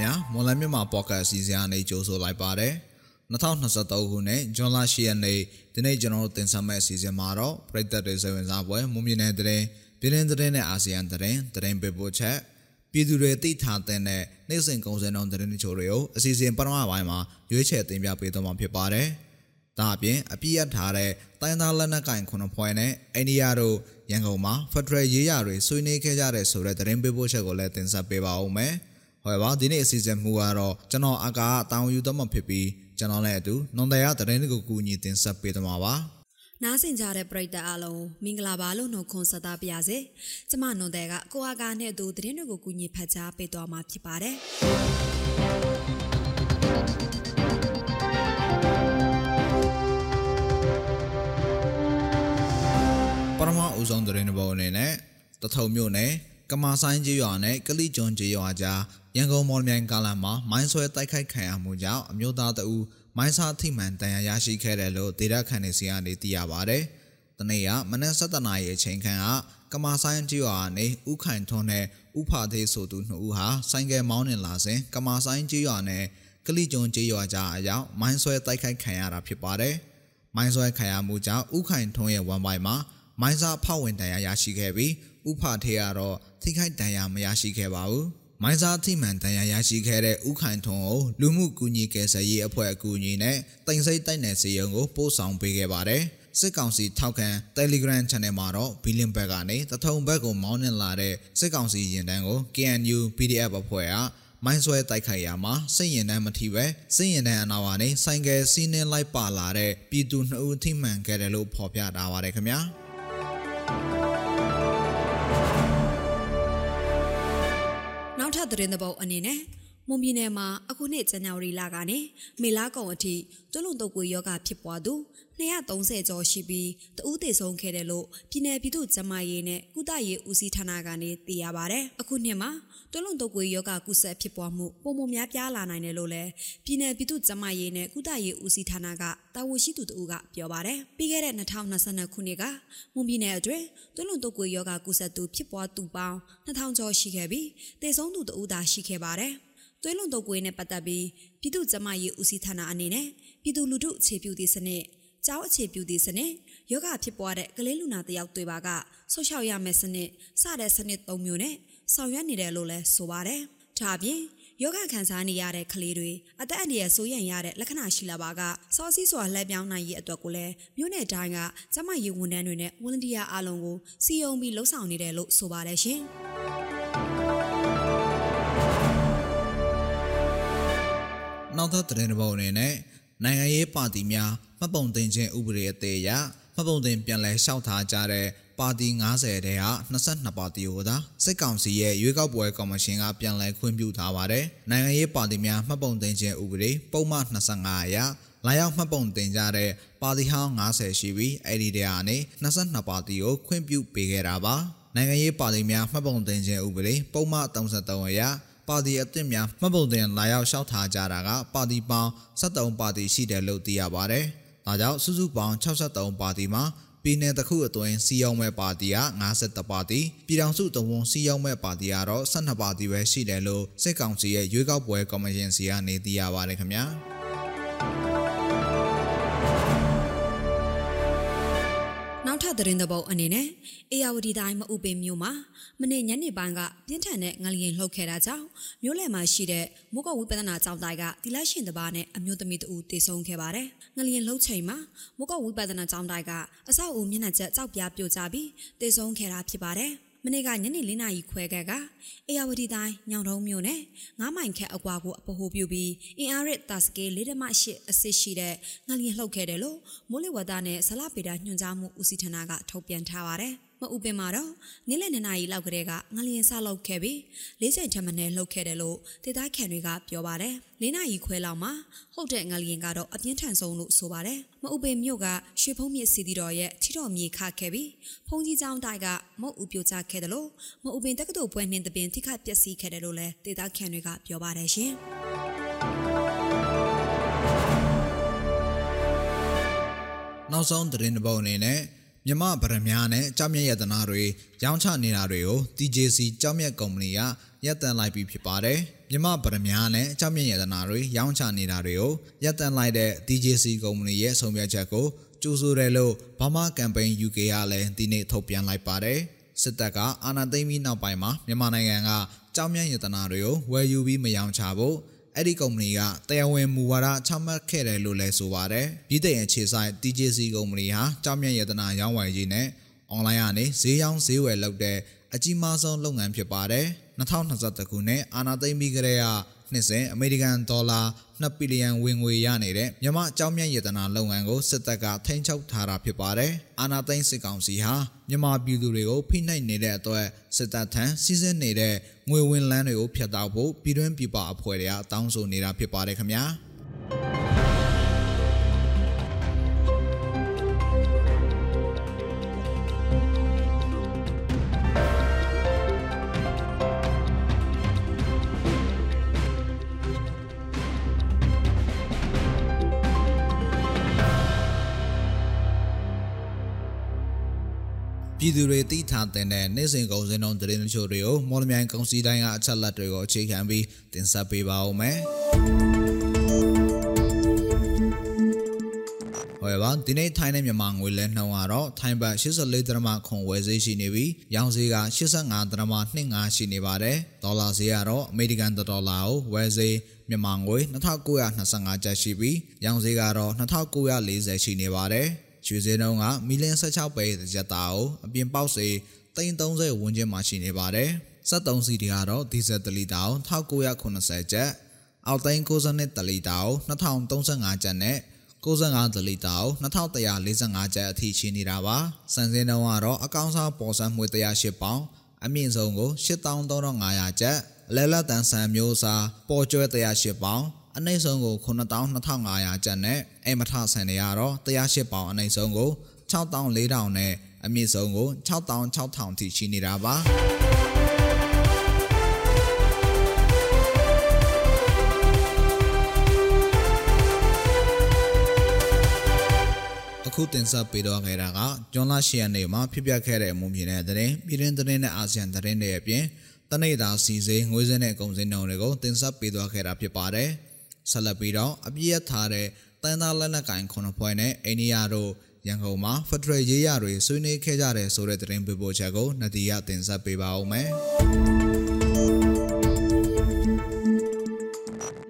ဗျာမော်လမြန်မာပေါ့ကတ်အစီအစဉ်အနေကြိုဆိုလိုက်ပါတယ်2023ခုနှစ်ဇွန်လ10ရက်နေ့ဒီနေ့ကျွန်တော်တို့တင်ဆက်မယ့်အစီအစဉ်မှာတော့ပြည်သက်တွေစိတ်ဝင်စားပွဲမွန်မြနယ်တဲ့ပြည်တွင်းတဲ့နဲ့အာဆီယံတဲ့တဲ့ပေပို့ချက်ပြည်သူတွေသိထားတဲ့နေ့စဉ်ကုန်စည်နှုန်းတဲ့တချို့တွေကိုအစီအစဉ်ပထမပိုင်းမှာရွေးချယ်တင်ပြပေးသွားမှာဖြစ်ပါတယ်ဒါအပြင်အပြည့်ရထားတဲ့တိုင်းသားလက်နက်ကင်ခုနှစ်ဖွဲ့နဲ့အိန္ဒိယတို့ရန်ကုန်မှာဖက်ဒရယ်ရေးရာတွေဆွေးနွေးခဲ့ကြတဲ့ဆိုတဲ့သတင်းပေးပို့ချက်ကိုလည်းတင်ဆက်ပေးပါဦးမယ်။ ဟောပါဒီနေ့အစီအစဉ်မူကတော့ကျွန်တော်အကာအတောင်းယူတော့မှဖြစ်ပြီးကျွန်တော်လည်းအတူနွန်တရားသတင်းကိုကူညီတင်ဆက်ပေးသွားမှာပါ။နားဆင်ကြတဲ့ပရိသတ်အားလုံးမင်္ဂလာပါလို့နှုတ်ခွန်းဆက်သပါရစေ။ကျမနွန်တဲ့ကကိုအာကာနဲ့အတူသတင်းတွေကိုကူညီဖတ်ကြားပေးသွားမှာဖြစ်ပါတယ်။ပထမအဦးဆုံးသတင်းဘောအနေနဲ့တထုံမြို့နယ်ကမာဆိုင်ကျေးရွာနဲ့ကလိကျွန်းကျေးရွာကြား ရန်ကုန်မော်လမြိုင်ကားလမ်းမှာမိုင်းဆွဲတိုက်ခိုက်ခံရမှုကြောင့်အမျိုးသားတဦးမိုင်းစားထိမှန်တန်ရာရရှိခဲ့တယ်လို့ဒေတာခန်နေစီကနေသိရပါဗျ။တနေ့ကမနက်7:00နာရီအချိန်ခန့်ကကမာဆိုင်ကျေးရွာနေဥခိုင်ထွန်းနဲ့ဥဖာသေးဆိုသူနှစ်ဦးဟာဆိုင်ကယ်မောင်းနေလာစဉ်ကမာဆိုင်ကျေးရွာနဲ့ကလိကျွန်းကျေးရွာကြားအရောက်မိုင်းဆွဲတိုက်ခိုက်ခံရတာဖြစ်ပါတယ်။မိုင်းဆွဲခံရမှုကြောင့်ဥခိုင်ထွန်းရဲ့ဝမ်ပိုင်မှာမိုင်းစားဖောက်ဝင်တန်ရာရရှိခဲ့ပြီးဥဖထေကတော့ထိခိုက်ဒဏ်ရာမရရှိခဲ့ပါဘူး။ မိုင်းစားထိမှန်ဒဏ်ရာရရှိခဲ့တဲ့ဥခိုင်ထွန်းကိုလူမှုကူညီကယ်ဆယ်ရေးအဖွဲ့အကူအညီနဲ့တင်စိတ်တိုက်နယ်စီယုံကိုပို့ဆောင်ပေးခဲ့ပါတယ်။စစ်ကောင်စီထောက်ခံ Telegram Channel မှာတော့ဘီလင်ဘက်ကနေတထုံဘက်ကိုမောင်းနှင်လာတဲ့စစ်ကောင်စီရင်တန်းကို KNU PDF အဖွဲ့ကမိုင်းဆွဲတိုက်ခိုက်ရာမှာစစ်ရင်တန်းမထိပဲစစ်ရင်တန်းအနာဝါနေဆိုင်ကယ်စီးနှင်းလိုက်ပါလာတဲ့ပြည်သူနှစ်ဦးထိမှန်ခဲ့တယ်လို့ဖော်ပြထားပါတယ်ခင်ဗျာ။ သတင်းသဘောအနေနဲ့မွန်ပြည်နယ်မှာအခုနှစ်ဇန်နဝါရီလကနေမေလကုန်အထိတွလုံတုပ်ကွေယောဂဖြစ်ပွားသူ 230ကျော်ရှိပြီးတဦးသေဆုံးခဲ့တယ်လို့ပြည်내ပြည်သူ့ကျန်းမာရေးနဲ့ကုသရေးဦးစီးဌာနကနေသိရပါဗျ။အခုနှစ်မှာတွလုံတုပ်ကွေယောဂကုဆက်ဖြစ်ပွားမှုပုံမများပြားလာနိုင်တယ်လို့လည်းပြည်내ပြည်သူ့ကျန်းမာရေးနဲ့ကုသရေးဦးစီးဌာနကတာဝန်ရှိသူတဦးကပြောပါတယ်။ပြီးခဲ့တဲ့2022ခုနှစ်ကမွန်ပြည်နယ်အတွင်းတွလုံတုပ်ကွေယောဂကုဆက်သူဖြစ်ပွားသူပေါင်း2000ကျော်ရှိခဲ့ပြီးသေဆုံးသူတဦးသာရှိခဲ့ပါတယ်။သွေးလွန်တုပ်ကွေးနဲ့ပတ်သက်ပြီးပြည်သူ့ကျန်းမာရေးဦးစီးဌာနအနေနဲ့ပြည်သူလူထုအခြေပြုသည့်စနစ် ကျောင်းအခြေပြုသည့်စနစ်ယောဂဖြစ်ပွားတဲ့ကလေးလူနာတယောက်တွေပါကဆော့ရှောက်ရမယ့်စနစ်စတဲ့စနစ်၃မျိုးနဲ့ဆောင်ရွက်နေတယ်လို့လည်းဆိုပါတယ်။ဒါအပြင်ယောဂခံစားနေရတဲ့ကလေးတွေအသက်အန္တရာယ်ဆိုးရန်ရတဲ့လက္ခဏာရှိလာပါကစောစီးစွာလှည့်ပြောင်းနိုင်ရေးအတွက်ကိုလည်းမြို့နယ်တိုင်းကကျမရေးဝန်ထမ်းတွေနဲ့ဝန်တီယာအားလုံးကိုစီယုံပြီးလှုပ်ဆောင်နေတယ်လို့ဆိုပါတယ်ရှင်။နောက်ထပ်သတင်းတစ်ပုဒ်အနေနဲ့ နိုင်ငံရေးပါတီများမှတ်ပုံတင်ခြင်းဥပဒေအသေးအရမှတ်ပုံတင်ပြန်လည်လျှောက်ထားကြတဲ့ပါတီ90တဲဟာ22ပါတီကိုသာစစ်ကောင်စီရဲ့ရွေးကောက်ပွဲကော်မရှင်ကပြန်လည်ခွင့်ပြုထားပါတယ်။နိုင်ငံရေးပါတီများမှတ်ပုံတင်ခြင်းဥပဒေပုံမှန်25အရလာရောက်မှတ်ပုံတင်ကြတဲ့ပါတီဟောင်း90ရှိပြီးအဲ့ဒီတဲကနေ22ပါတီကိုခွင့်ပြုပေးခဲ့တာပါ။နိုင်ငံရေးပါတီများမှတ်ပုံတင်ခြင်းဥပဒေပုံမှန်33အရ ပါတီအသစ်များမှတ်ပုံတင်လာရောက်လျှောက်ထားကြတာကပါတီပေါင်း73ပါတီရှိတယ်လို့သိရပါတယ်။ဒါကြောင့်စုစုပေါင်း63ပါတီမှာပြည်내တစ်ခုအတွင်းစီရောက်မဲ့ပါတီက50ပါတီပြည်ထောင်စုတဝန်စီရောက်မဲ့ပါတီကတော့12ပါတီပဲရှိတယ်လို့စစ်ကောင်စီရဲ့ရွေးကောက်ပွဲကော်မရှင်စီကနေသိရပါတယ်ခင်ဗျာ။ သတင်းသဘောအနေနဲ့အေယာဝတီတိုင်းမဥပင်မြို့မှာမနေ့ညနေပိုင်းကပြင်းထန်တဲ့ငလျင်လှုပ်ခဲ့တာကြောင့်မြို့လယ်မှာရှိတဲ့မိုးကောက်ဝိပဿနာကျောင်းတိုက်ကတီလာရှင်တပါးနဲ့အမျိုးသမီးတဦးတေဆုံးခဲ့ပါတယ်။ငလျင်လှုပ်ချိန်မှာမိုးကောက်ဝိပဿနာကျောင်းတိုက်ကအဆောက်အဦမျက်နှာကျက်ကြောက်ပြားပြိုကျပြီးတေဆုံးခဲ့တာဖြစ်ပါတယ်။ မနေ့ကညနေ၄နာရီခွဲကကအေယာဝတီတိုင်းညောင်တုံးမြို့နဲ့ငားမိုင်ခက်အကွာကိုအပဟိုပြုပြီးအင်အားရတာစကေ၄ဒမ၈အစစ်ရှိတဲ့ငလျင်လှုပ်ခဲ့တယ်လို့မိုးလေဝသနဲ့ဇလပေတာညွှန်ကြားမှုဦးစီးဌာနကထုတ်ပြန်ထားပါတယ်။ မအူပင်မှာတော့နေ့လယ်2နာရီလောက်ကတည်းကငလျင်ဆလောက်ခဲ့ပြီး၄ချိန်ထက်မနည်းလှုပ်ခဲ့တယ်လို့ဒေသခံတွေကပြောပါတယ်။၄နာရီခွဲလောက်မှာဟုတ်တဲ့ငလျင်ကတော့အပြင်းထန်ဆုံးလို့ဆိုပါတယ်။မအူပင်မြို့ကရွှေဖုံးမြစ်စီတီတော်ရဲ့ထီတော်မြေခခဲ့ပြီးဖုံးကြီးကျောင်းတိုက်ကမုတ်ဦးပြိုကျခဲ့တယ်လို့မအူပင်တက္ကသိုလ်ပွဲနှင်းတပင်ထိခပျက်စီးခဲ့တယ်လို့လည်းဒေသခံတွေကပြောပါတယ်ရှင်။နောက်ဆုံးသတင်းတစ်ပုဒ်အနေနဲ့ မြမဗရမ ्या နဲ့ကြောက်မြက်ရတနာတွေရောင်းချနေတာတွေကို TJC ကြောက်မြက်ကုမ္ပဏီကရပ်တန့်လိုက်ပြီးဖြစ်ပါတယ်မြမဗရမ ्या နဲ့ကြောက်မြက်ရတနာတွေရောင်းချနေတာတွေကိုရပ်တန့်လိုက်တဲ့ TJC ကုမ္ပဏီရဲ့ဆုံးဖြတ်ချက်ကိုကြိုးဆိုတယ်လို့ဘာမာကမ်ပိန်း UK ကလည်းဒီနေ့ထုတ်ပြန်လိုက်ပါတယ်စစ်တပ်ကအာဏာသိမ်းပြီးနောက်ပိုင်းမှာမြန်မာနိုင်ငံကကြောက်မြတ်ရတနာတွေကိုဝယ်ယူပြီးမယောင်ချဖို့ အဲ့ဒီကုမ္ပဏီကတရားဝင်မူဝါဒချမှတ်ခဲ့တယ်လို့လည်းဆိုပါတယ်ပြည်ထောင်အခြေဆိုင် TJC ကုမ္ပဏီဟာကြောက်မြတ်ရတနာရောင်းဝယ်ရေးနဲ့အွန်လိုင်းကနေဈေးရောင်းဈေးဝယ်လုပ်တဲ့အကြီးမားဆုံးလုပ်ငန်းဖြစ်ပါတယ်2021ခုနှစ်အာနာသိမ့်ပြီးကလေးကနှစ်စဉ်အမေရိကန်ဒေါ်လာ 2ဘီလီယံဝင်ငွေရနေတဲ့မြန်မာအကြောင်းမြတ်ရတနာလုပ်ငန်းကိုစစ်တပ်ကထိန်းချုပ်ထားတာဖြစ်ပါတယ်။အာနာသိန်းစစ်ကောင်စီဟာမြန်မာပြည်သူတွေကိုဖိနှိပ်နေတဲ့အတွက်စစ်တပ်ထံစီးဆင်းနေတဲ့ငွေဝင်လန်းတွေကိုဖျက်တောက်ဖို့ပြည်တွင်းပြည်ပအဖွဲ့တွေကတောင်းဆိုနေတာဖြစ်ပါတယ်ခင်ဗျာ။ ပြည်သူတွေသိထားတဲ့နေ့စဉ်ကုန်စည်နှုန်းသတင်းချို့တွေကိုမော်လမြိုင်ကုန်စည်တိုင်းကအချက်လက်တွေကိုအခြေခံပြီးတင်ဆက်ပေးပါဦးမယ်။ဟောပါဒီနေ့ထိုင်းနဲ့မြန်မာငွေလဲနှုန်းကတော့ထိုင်းဘတ်84ဒရမခွန်ဝယ်ဈေးရှိနေပြီးရောင်းဈေးက85ဒရမ25ရှိနေပါတယ်။ဒေါ်လာဈေးကတော့အမေရိကန်ဒေါ်လာကိုဝယ်ဈေးမြန်မာငွေ2925ကျပ်ရှိပြီးရောင်းဈေးကတော့2940ရှိနေပါတယ်။ ရွှေစင်းတုံးကမီလီယံ16ပဲတစ်ရက်တာကိုအပြင်ပေါက်စေ330ဝန်းကျင်မှာရှိနေပါတယ်။73စီတွေကတော့ဒီဇယ်1လီတာကို1980ကျပ်အောက်သိန်း62တလီတာကို2035ကျပ်နဲ့95ဒလီတာကို2145ကျပ်အထိရှိနေတာပါ။စံစင်းတုံးကတော့အကောင့်စားပေါ်ဆန်းမွေ108ပေါင်အမြင့်ဆုံးကို8300ကျပ်အလဲလက်တန်ဆန်မျိုးစားပေါ်ကျွဲ108ပေါင် အနှိမ့်ဆုံးကို92,500ကျပ်နဲ့အိမ်မထဆန်တွေကတော့108ပေါင်အနှိမ့်ဆုံးကို6,400နဲ့အမြင့်ဆုံးကို6,600ထိရှိနေတာပါအခုတင်ဆက်ပေးတော့ခဲ့တာကကျွန်းလာရှီယန်နေမှာဖြစ်ပျက်ခဲ့တဲ့အမှုမြင်တဲ့တဲ့ရင်ပြည်တွင်းတဲ့နဲ့အာဆီယံတဲ့တွေအပြင်တနေ့တာစီစေးငွေစင်းနဲ့ကုန်စည်နှုန်းတွေကိုတင်ဆက်ပေးသွားခဲ့တာဖြစ်ပါတယ်။ ဆက်လက်ပြီးတော့အပြည့်ရထားတဲ့တန်သားလက်နက်ကင်ခုနှစ်ဖွဲ့နဲ့အိန္ဒိယတို့ရန်ကုန်မှာဖက်ဒရယ်ရေးရတွေဆွေးနွေးခဲ့ကြတဲ့ဆိုတဲ့သတင်းပေးပို့ချက်ကိုနဒီယတင်ဆက်ပေးပါဦးမယ်။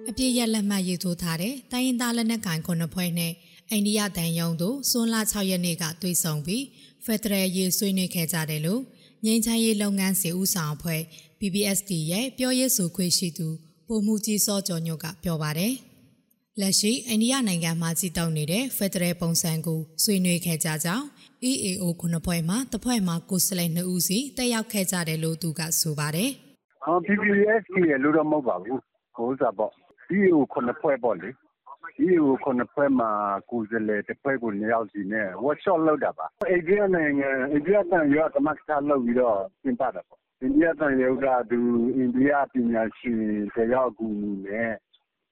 အပြည့်ရလက်မှတ်ရေးထိုးထားတဲ့တိုင်းရင်းသားလက်နက်ကင်ခုနှစ်ဖွဲ့နဲ့အိန္ဒိယတန်ယုံတို့စွန်လ6ရက်နေ့ကတွေ့ဆုံပြီးဖက်ဒရယ်ရေးဆွေးနွေးခဲ့ကြတယ်လို့ငြိမ်းချမ်းရေးလုပ်ငန်းစီဦးဆောင်အဖွဲ့ PPSD ရဲ့ပြောရေးဆိုခွင့်ရှိသူ ပုံမှုကြီးစောကျော်ညွတ်ကပြောပါတယ်။လက်ရှိအိန္ဒိယနိုင်ငံမှာကြီးတောက်နေတဲ့ဖက်ဒရယ်ပုံစံကိုဆွေးနွေးခဲ့ကြကြောင်း EAO ခုနှစ်ဖွဲ့မှာတစ်ဖွဲ့မှာကိုယ်စားလှယ်နှစ်ဦးစီတက်ရောက်ခဲ့ကြတယ်လို့သူကဆိုပါတယ်။အော် PPSC ရဲ့လို့တော့မဟုတ်ပါဘူး။ကိုယ်စားပေါ့။ EAO ခုနှစ်ဖွဲ့ပေါ့လေ။ EAO ခုနှစ်ဖွဲ့မှာကိုယ်စားလှယ်တစ်ဖွဲ့ကိုနှစ်ယောက်စီနဲ့ workshop လုပ်တာပါ။အိန္ဒိယနိုင်ငံအိန္ဒိယတန်ရွာကမကစားလုပ်ပြီးတော့ကျင်းပတာပေါ့ အိန္ဒိယသံရုံးက သူအိန္ဒိယပညာရှင်တယောက်အကူအညီနဲ့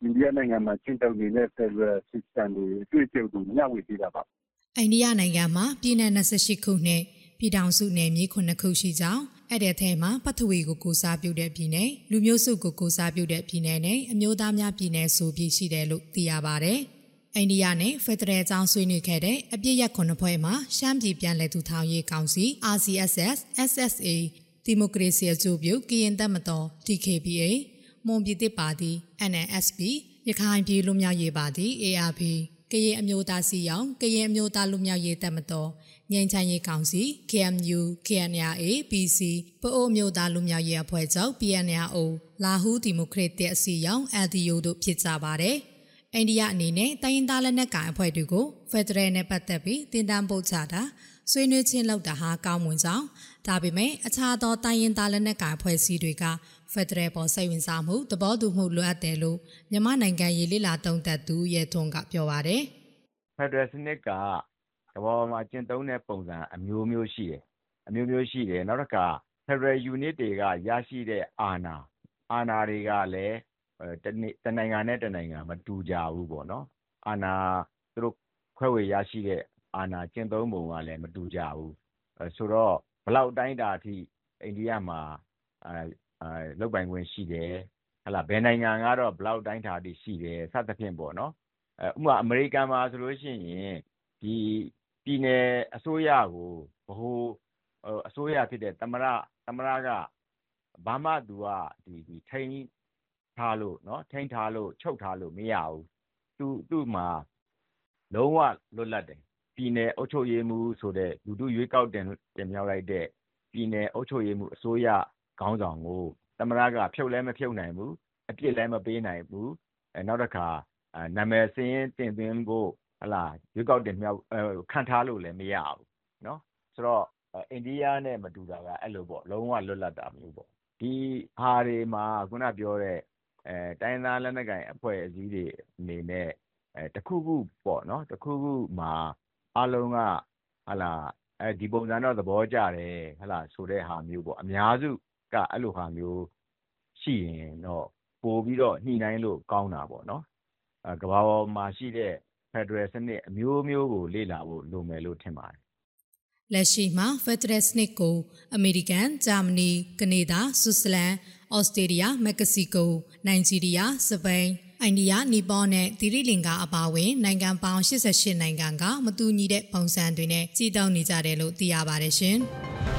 အိန္ဒိယနိုင်ငံမှာကျင့်သုံးနေတဲ့ Federal System တွေအတွေ့အကြုံတွေမျှဝေပေးတာပါ။အိန္ဒိယနိုင်ငံမှာ ပြည်내28ခုနဲ့ပြည်ထောင်စုနယ်မြေ9ခုရှိကြောင်းအဲ့တဲ့ထဲမှာပထဝီကိုကိုစားပြုတဲ့ပြည်နယ်လူမျိုးစုကိုကိုစားပြုတဲ့ပြည်နယ်နဲ့အမျိုးသားများပြည်နယ်ဆိုပြီးရှိတယ်လို့သိရပါတယ်။အိန္ဒိယနဲ့ဖက်ဒရယ်အကြောင်းဆွေးနွေးခဲ့တဲ့အပြစ်ရက်ခုနှစ်ဖွဲ့မှာရှမ်းပြည်ပြည်လဲသူထောင်ရေးကောင်စီ RCSS SSA ဒီမိုကရေစီအကျိုးပြုကရင်တပ်မတော် DKBA မွန်ပြည်သစ်ပါတီ NNSP ရခိုင်ပြည်လူမျိုးရေးပါတီ ARP ကရင်အမျိုးသားစီရောင်ကရင်အမျိုးသားလူမျိုးရေးတပ်မတော်ငြိမ်းချမ်းရေးကောင်စီ KMU KNRA PC ပအိုးမျိုးသားလူမျိုးရေးအဖွဲ့ချုပ် PNRO လာဟူးဒီမိုကရက်တစ်အစီရောင် LDO တို့ဖြစ်ကြပါတယ်။အိန္ဒိယအနေနဲ့တိုင်းရင်းသားလက်နက်ကိုင်အဖွဲ့တွေကိုဖက်ဒရယ်နဲ့ပတ်သက်ပြီးတင်တန်းပို့ချတာ ဆွေးနွေးချင်းလောက်တာဟာကောင်းမွန်ကြောင်းဒါပေမဲ့အခြားသောတိုင်းရင်းသားလက်နက်ကိုင်အဖွဲ့အစည်းတွေကဖက်ဒရယ်ပေါ်စိတ်ဝင်စားမှုသဘောတူမှုလိုအပ်တယ်လို့မြန်မာနိုင်ငံရေးလိလာတုံးသက်သူရဲထွန်းကပြောပါတယ်ဖက်ဒရယ်စနစ်ကသဘောမှာကျင့်သုံးတဲ့ပုံစံအမျိုးမျိုးရှိတယ်အမျိုးမျိုးရှိတယ်နောက်တစ်ခါဖက်ဒရယ်ယူနစ်တွေကရရှိတဲ့အာဏာအာဏာတွေကလည်းတနိုင်ငံနဲ့တနိုင်ငံမတူကြဘူးပေါ့နော်အာဏာသူတို့ခွဲဝေရရှိတဲ့ အာဏာကျင့်သုံးပုံကလည်း မတူကြဘူး။ဆိုတော့ ဘယ်လောက်အတိုင်းအတာအထိ အိန္ဒိယမှာ လုပ်ပိုင်ခွင့်ရှိတယ်၊ဘယ်နိုင်ငံကတော့ ဘယ်လောက်အတိုင်းအတာအထိ ရှိတယ် စသဖြင့်ပေါ့နော်။ဥပမာ အမေရိကန်မှာဆိုရင် ပြည်နယ်အစိုးရကို ဗဟိုအစိုးရဖြစ်တဲ့ သမ္မတက ဘာမှ သူက ထိန်းထားလို့၊ချုပ်ထားလို့ မရဘူး။သူ့မှာ လုံးဝလွတ်လပ်တယ် ပြည်နယ်အုပ်ချုပ်ရေးမှူးဆိုတဲ့ လူထုရွေးကောက်တင်မြှောက်လိုက်တဲ့ ပြည်နယ်အုပ်ချုပ်ရေးမှူး အစိုးရခေါင်းဆောင်ကို သမ္မတက ဖြုတ်လည်းမဖြုတ်နိုင်ဘူး။အပြစ်လည်း မပေးနိုင်ဘူး။နောက်တခါ နာမည်စာရင်းတင်သွင်းဖို့ ရွေးကောက်တင်မြှောက် ခန့်ထားလို့လည်း မရဘူး။ဆိုတော့ အိန္ဒိယနဲ့ မတူတာက အဲဒီလိုပေါ့။လုံးဝလွတ်လပ်တာမျိုးပေါ့။ဒီဟာတွေမှာ အခုနပြောတဲ့ တိုင်းရင်းသားလက်နက်ကိုင် အဖွဲ့အစည်းတွေအနေနဲ့ တခုခုမှာ အလုံးကဟလာအဲဒီပုံစံတော့သဘောကျတယ်ဟလာဆိုတဲ့ဟာမျိုးပေါ့အများစုကအဲ့လိုဟာမျိုးရှိရင်တော့ပို့ပြီးတော့ညှိနှိုင်းလို့ကောင်းတာပေါ့နော်အဲကဘာပေါ်မှာရှိတဲ့ Federal စနစ်အမျိုးမျိုးကိုလေ့လာဖို့လိုမယ်လို့ထင်ပါတယ်လက်ရှိမှာ Federal စနစ်ကိုအမေရိကန်၊ဂျာမနီ၊ကနေဒါ၊ဆွစ်ဇာလန်၊ဩစတြေးလျ၊မက္ကဆီကို၊နိုင်ဂျီးရီးယား၊စပိန်၊ အိန္ဒိယ၊နီပေါနဲ့သီရိလင်္ကာအပါအဝင်နိုင်ငံပေါင်း88နိုင်ငံကမတူညီတဲ့ပုံစံတွေနဲ့ကြီးတောင်းနေကြတယ်လို့သိရပါတယ်ရှင်။